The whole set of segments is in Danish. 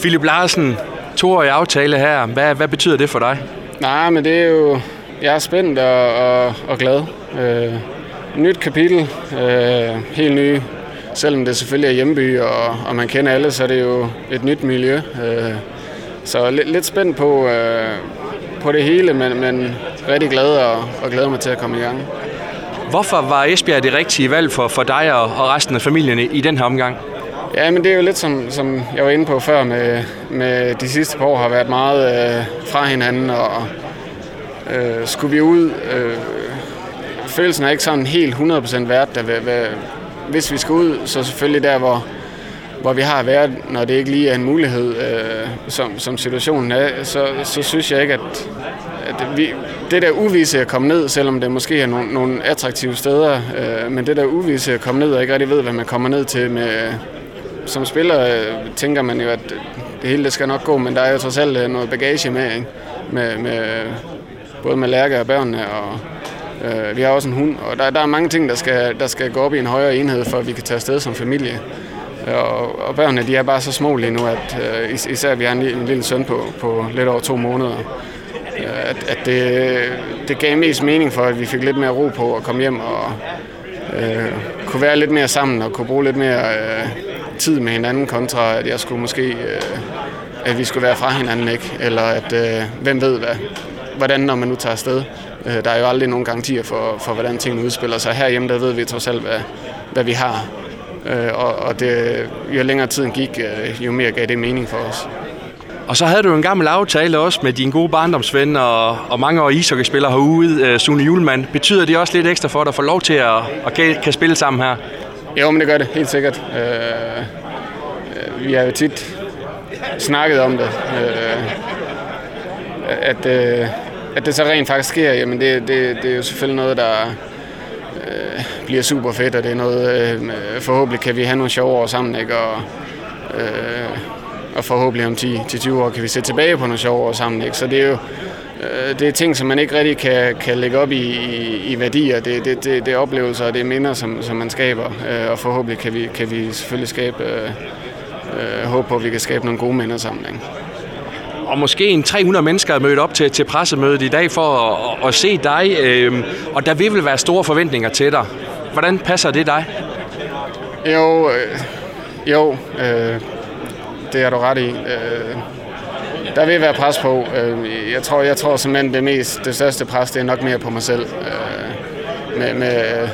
Philip Larsen, toårig aftale her. Hvad, hvad betyder det for dig? Nej, men det er jo... Jeg er spændt og, og, og glad. Øh, nyt kapitel. Øh, helt ny. Selvom det selvfølgelig er hjemby, og, og man kender alle, så er det jo et nyt miljø. Øh, så lidt, lidt spændt på, øh, på det hele, men, men rigtig glad og, og glæder mig til at komme i gang. Hvorfor var Esbjerg det rigtige valg for, for dig og, og resten af familien i, i den her omgang? Ja, men det er jo lidt som, som jeg var inde på før med, med de sidste par år har været meget øh, fra hinanden, og øh, skulle vi ud, øh, følelsen er ikke sådan helt 100% værd, der, hvad, hvis vi skal ud, så selvfølgelig der, hvor, hvor vi har været, når det ikke lige er en mulighed, øh, som, som situationen er, så, så synes jeg ikke, at, at vi, det der uvise at komme ned, selvom det måske er nogle, nogle attraktive steder, øh, men det der uvise at komme ned og ikke rigtig ved, hvad man kommer ned til med, som spiller, øh, tænker man jo, at det hele det skal nok gå, men der er jo trods alt øh, noget bagage med, ikke? med, med øh, både med Lærke og børnene, og øh, vi har også en hund, og der, der er mange ting, der skal, der skal gå op i en højere enhed, for at vi kan tage afsted som familie. Og, og børnene, de er bare så små lige nu, at øh, især vi har en, en lille søn på, på lidt over to måneder, øh, at, at det, det gav mest mening for, at vi fik lidt mere ro på at komme hjem og øh, kunne være lidt mere sammen og kunne bruge lidt mere øh, tid med hinanden, kontra at jeg skulle måske, øh, at vi skulle være fra hinanden, ikke? Eller at, øh, hvem ved hvad, hvordan når man nu tager afsted. Øh, der er jo aldrig nogen garantier for, for hvordan tingene udspiller sig. Herhjemme, der ved vi trods alt, hvad, hvad vi har. Øh, og og det, jo længere tiden gik, øh, jo mere gav det mening for os. Og så havde du en gammel aftale også med din gode barndomsven og, og mange år ishockeyspillere herude, øh, Sune Julemand. Betyder det også lidt ekstra for dig at få lov til at, at kan spille sammen her? Jo, men det gør det, helt sikkert. Øh, øh, vi har jo tit snakket om det. Øh, at, øh, at det så rent faktisk sker, jamen det, det, det er jo selvfølgelig noget, der øh, bliver super fedt, og det er noget, øh, forhåbentlig kan vi have nogle sjove år sammen, ikke? Og, øh, og forhåbentlig om 10-20 år kan vi se tilbage på nogle sjove år sammen, ikke? Så det er jo det er ting, som man ikke rigtig kan, kan lægge op i, i, i værdier. Det, det, det, det er oplevelser, og det er minder, som, som man skaber, øh, og forhåbentlig kan vi, kan vi selvfølgelig skabe øh, øh, håb på, at vi kan skabe nogle gode minder sammen. Ikke? og måske en 300 mennesker er mødt op til, til pressemødet i dag for at, at, at se dig, øh, og der vil vel være store forventninger til dig. Hvordan passer det dig? Jo, øh, jo øh, det er du ret i. Øh, der vil være pres på. Øh, jeg tror, jeg tror simpelthen det mest, det største pres, det er nok mere på mig selv. Øh, med, med, øh,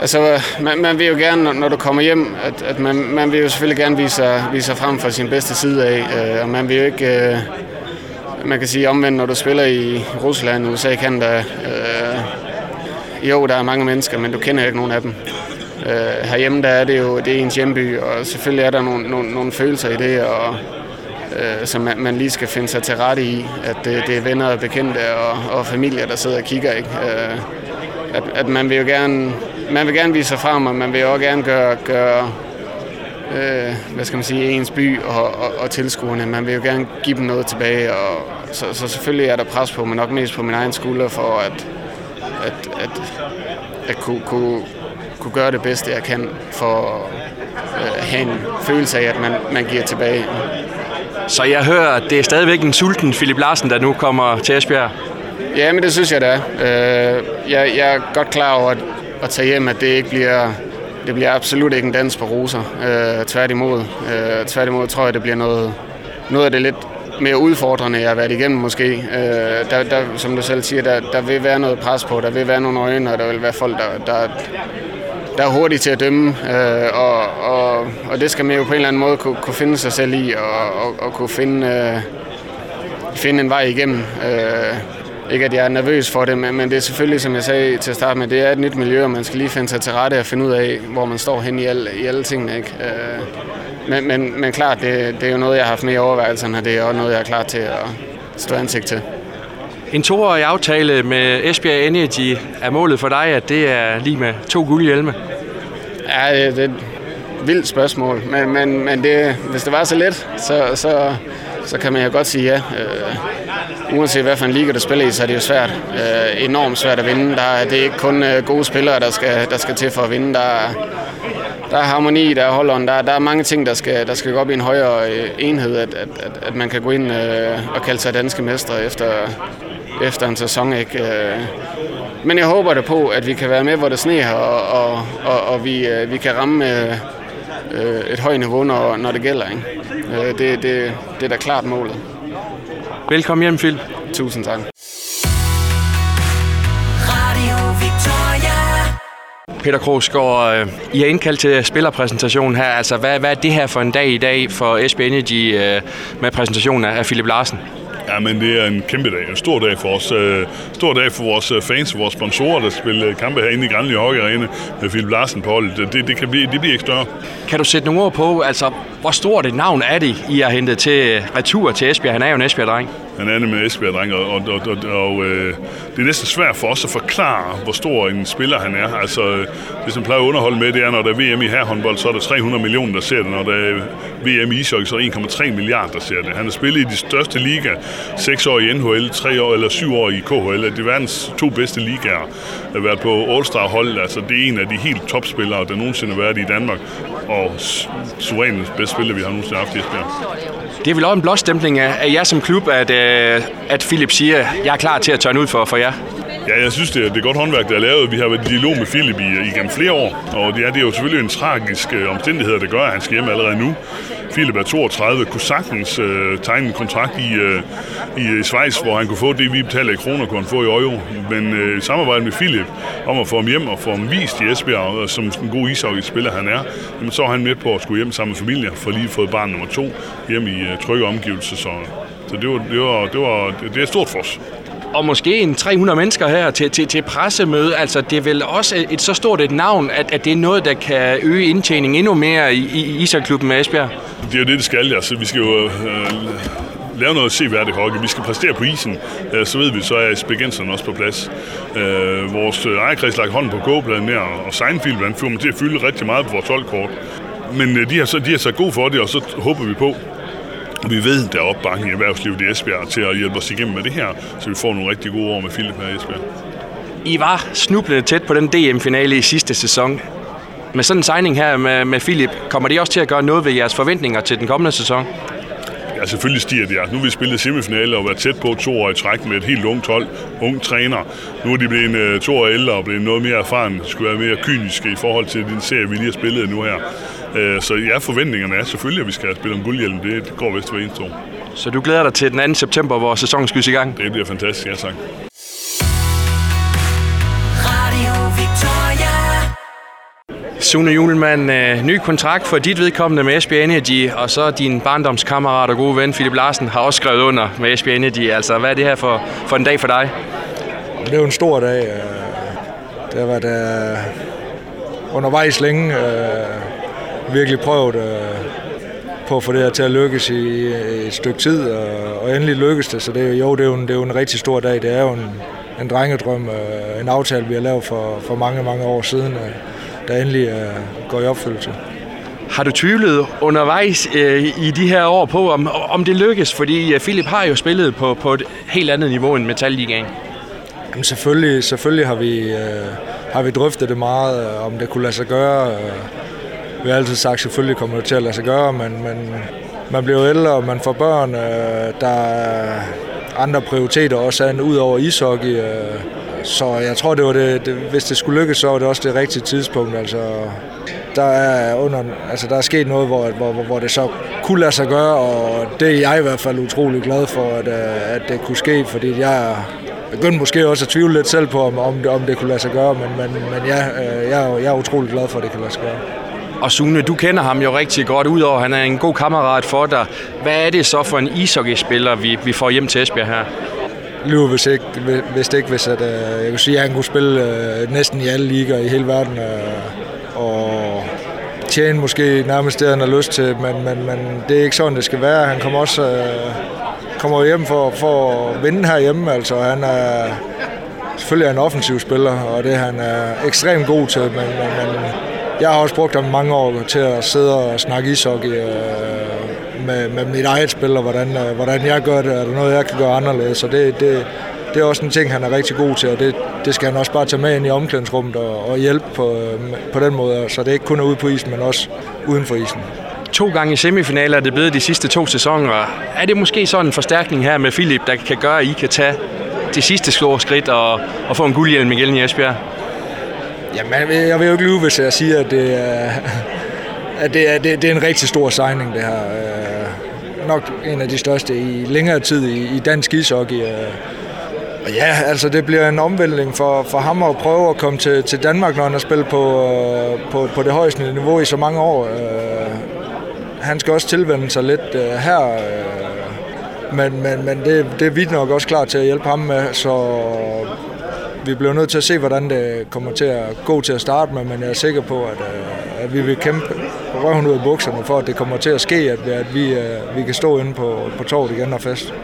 Altså, man, man vil jo gerne, når du kommer hjem, at, at man, man vil jo selvfølgelig gerne vise sig, vise sig frem fra sin bedste side af, og man vil jo ikke, man kan sige omvendt, når du spiller i Rusland, USA, Kanada, øh, jo, der er mange mennesker, men du kender ikke nogen af dem. Øh, herhjemme, der er det jo, det er ens hjemby, og selvfølgelig er der nogle, nogle, nogle følelser i det, og, øh, som man, man lige skal finde sig til rette i, at det, det er venner og bekendte og, og familier, der sidder og kigger, ikke? Øh, at, at man vil jo gerne, man vil gerne vise sig frem, og man vil jo også gerne gøre, gøre øh, hvad skal man sige, ens by og, og, og tilskuerne. Man vil jo gerne give dem noget tilbage, og så, så selvfølgelig er der pres på, men nok mest på min egen skulder for at, at, at, at kunne, kunne, kunne gøre det bedste, jeg kan for at øh, have en følelse af, at man, man giver tilbage. Så jeg hører, at det er stadigvæk en sulten Philip Larsen, der nu kommer til Esbjerg. Ja, men det synes jeg, det er. Øh, jeg, jeg er godt klar over at, at tage hjem, at det ikke bliver... Det bliver absolut ikke en dans på roser. Øh, tværtimod. Øh, tværtimod tror jeg, det bliver noget, noget af det lidt mere udfordrende, jeg har været igennem måske. Øh, der, der, som du selv siger, der, der vil være noget pres på, der vil være nogle øjne, og der vil være folk, der, der, der er hurtige til at dømme, øh, og, og, og det skal man jo på en eller anden måde kunne, kunne finde sig selv i, og, og, og kunne finde, øh, finde en vej igennem. Øh, ikke at jeg er nervøs for det, men, men det er selvfølgelig, som jeg sagde til at starte med, det er et nyt miljø, og man skal lige finde sig til rette og finde ud af, hvor man står hen i al, i alle tingene. Ikke? Øh, men, men, men klart, det, det er jo noget, jeg har haft med i overvejelserne, og det er også noget, jeg er klar til at stå ansigt til. En toårig aftale med Esbjerg Energy er målet for dig, at det er lige med to guldhjelme? Ja, det, er et vildt spørgsmål, men, men, men det, hvis det var så let, så, så, så kan man jo godt sige ja. Øh, uanset hvad for en liga du spiller i, så er det jo svært. Øh, enormt svært at vinde. Der er, det er ikke kun øh, gode spillere, der skal, der skal til for at vinde. Der der er harmoni, der er holderen, der, der er mange ting, der skal, der skal gå op i en højere øh, enhed, at, at, at, at man kan gå ind øh, og kalde sig danske mestre efter, efter en sæson. Ikke? Øh, men jeg håber da på, at vi kan være med, hvor det sneer, og, og, og, og vi, øh, vi kan ramme øh, et højt niveau, når, når det gælder. Ikke? Det, det, det er da klart målet. Velkommen hjem, Phil. Tusind tak. Peter Krogsgaard, I har indkaldt til spillerpræsentationen her. Altså, hvad, hvad er det her for en dag i dag for Esbjerg Energy med præsentationen af Philip Larsen? Ja, men det er en kæmpe dag. En stor dag for os. Øh, stor dag for vores øh, fans og vores sponsorer, der spiller øh, kampe herinde i Granly Hockey Arena med Philip Larsen på holdet. Det, det, kan blive, det bliver ikke større. Kan du sætte nogle ord på, altså, hvor stort et navn er det, I har hentet til øh, retur til Esbjerg? Han er jo en Esbjerg-dreng. Han er med Esbjerg, dreng, og, og, og, og, og øh, det er næsten svært for os at forklare, hvor stor en spiller han er. Altså, øh, det som plejer at underholde med, det er, når der er VM i herrehåndbold, så er der 300 millioner, der ser det. Når der er VM i ishockey, så er der 1,3 milliarder, der ser det. Han har spillet i de største liga, 6 år i NHL, 3 år eller 7 år i KHL. Det er verdens to bedste ligaer. har været på All-Star-hold, altså det er en af de helt topspillere, der nogensinde har været i Danmark. Og suverænt bedste spiller, vi har nogensinde haft i Esbjerg. Det er vel også en blåstempling af, af jer som klub, at, øh, at Philip siger, at jeg er klar til at tørne ud for, for jer. Ja, jeg synes, det er, det er godt håndværk, der er lavet. Vi har været i dialog med Philip i, igennem flere år, og det er, det er jo selvfølgelig en tragisk øh, omstændighed, der gør, at han skal hjem allerede nu. Philip er 32, kunne sagtens øh, tegne en kontrakt øh, i, øh, i Schweiz, hvor han kunne få det, vi betaler i kroner, kunne han få i euro. Men øh, samarbejde med Philip om at få ham hjem og få ham vist i Esbjerg, og som en god ishockey-spiller han er, jamen, så er han med på at skulle hjem sammen med familien, for lige fået barn nummer to hjem i øh, trygge omgivelser. Så, så det, var, det, var, det, var, det, det er stort for os og måske en 300 mennesker her til, til, til pressemøde. Altså, det er vel også et, et så stort et navn, at, at det er noget, der kan øge indtjeningen endnu mere i, i Isarklubben med Esbjerg? Det er jo det, det skal. Altså, vi skal jo øh, lave noget seværdigt hockey. Vi skal præstere på isen, øh, så ved vi, så er Spagenserne også på plads. Øh, vores øh, ejerkreds lagt hånden på gåbladen der, og Seinfeld han får til at fylde rigtig meget på vores holdkort. Men øh, de, har så, de har så god for det, og så håber vi på, vi ved, der er opbakning i erhvervslivet i Esbjerg til at hjælpe os igennem med det her, så vi får nogle rigtig gode år med Philip her i Esbjerg. I var snublende tæt på den DM-finale i sidste sæson. Med sådan en signing her med, med Philip, kommer det også til at gøre noget ved jeres forventninger til den kommende sæson? Ja, selvfølgelig stiger det. Nu har vi spillet semifinale og været tæt på to år i træk med et helt ungt hold, ung træner. Nu er de blevet uh, to år ældre og blevet noget mere erfaren, skulle være mere kyniske i forhold til den serie, vi lige har spillet nu her. Uh, så ja, forventningerne er selvfølgelig, at vi skal spille om guldhjelm. Det går vist hver eneste år. Så du glæder dig til den 2. september, hvor sæsonen skydes i gang? Det bliver fantastisk, ja tak. Sune Julemand, øh, ny kontrakt for dit vedkommende med Esbjerg Energy, og så din barndomskammerat og gode ven Philip Larsen har også skrevet under med Esbjerg Energy. Altså, hvad er det her for, for en dag for dig? Det er jo en stor dag. Øh, det har været uh, undervejs længe. Uh, virkelig prøvet uh, på at få det her til at lykkes i, i et stykke tid, og, og endelig lykkes det. Så det, jo, det er jo, en, det er jo en rigtig stor dag. Det er jo en, en drengedrøm, uh, en aftale, vi har lavet for, for mange, mange år siden. Uh, der endelig uh, går i opfyldelse. Har du tvivlet undervejs øh, i de her år på, om, om det lykkes? Fordi uh, Philip har jo spillet på, på et helt andet niveau end Metalligaen. Jamen selvfølgelig, selvfølgelig har, vi, øh, har vi drøftet det meget, øh, om det kunne lade sig gøre. Vi har altid sagt, selvfølgelig kommer det til at lade sig gøre, men, men man bliver ældre, og man får børn. Øh, der er andre prioriteter også end ud over ishockey. Øh, så jeg tror, det var det, det, hvis det skulle lykkes, så var det også det rigtige tidspunkt. Altså, der er, under, altså, der er sket noget, hvor, hvor, hvor det så kunne lade sig gøre, og det er jeg i hvert fald utrolig glad for, at, øh, at det kunne ske, fordi jeg begyndte måske også at tvivle lidt selv på, om, om, det, om det kunne lade sig gøre, men, men, men ja, øh, jeg, er, jeg er utrolig glad for, at det kan lade sig gøre. Og Sune, du kender ham jo rigtig godt, udover at han er en god kammerat for dig. Hvad er det så for en ishockeyspiller, vi, vi får hjem til Esbjerg her? lyver hvis ikke, hvis ikke, hvis at, øh, jeg vil sige, at han kunne spille øh, næsten i alle ligaer i hele verden, øh, og tjene måske nærmest det, han har lyst til, men, men, men det er ikke sådan, det skal være. Han kommer også øh, kommer hjem for, for at vinde herhjemme, altså han er selvfølgelig er en offensiv spiller, og det han er ekstremt god til, men, men, men jeg har også brugt dem mange år til at sidde og snakke ishockey øh, med, med mit eget spil, og hvordan, øh, hvordan jeg gør det, er der noget, jeg kan gøre anderledes. Så det, det, det er også en ting, han er rigtig god til, og det, det skal han også bare tage med ind i omklædningsrummet og, og hjælpe på, øh, på den måde, så det ikke kun er ude på isen, men også uden for isen. To gange i semifinaler er det blevet de sidste to sæsoner. Er det måske sådan en forstærkning her med Philip, der kan gøre, at I kan tage det sidste store skridt og, og få en guldhjelm igen i Esbjerg? Jamen, jeg vil jo ikke lyve, hvis jeg siger, at det er, at det er, det, det er en rigtig stor signing, det her. Øh, nok en af de største i længere tid i, i dansk ishockey. Øh. Og ja, altså det bliver en omvæltning for, for ham at prøve at komme til, til Danmark, når han har spillet på, øh, på, på det højeste niveau i så mange år. Han skal også tilvende sig lidt her, men, men, men det, det er vi nok også klar til at hjælpe ham med, så vi bliver nødt til at se, hvordan det kommer til at gå til at starte med, men jeg er sikker på, at, øh, at vi vil kæmpe røven ud af bukserne for, at det kommer til at ske, at, at vi, øh, vi kan stå inde på, på torvet igen og fest.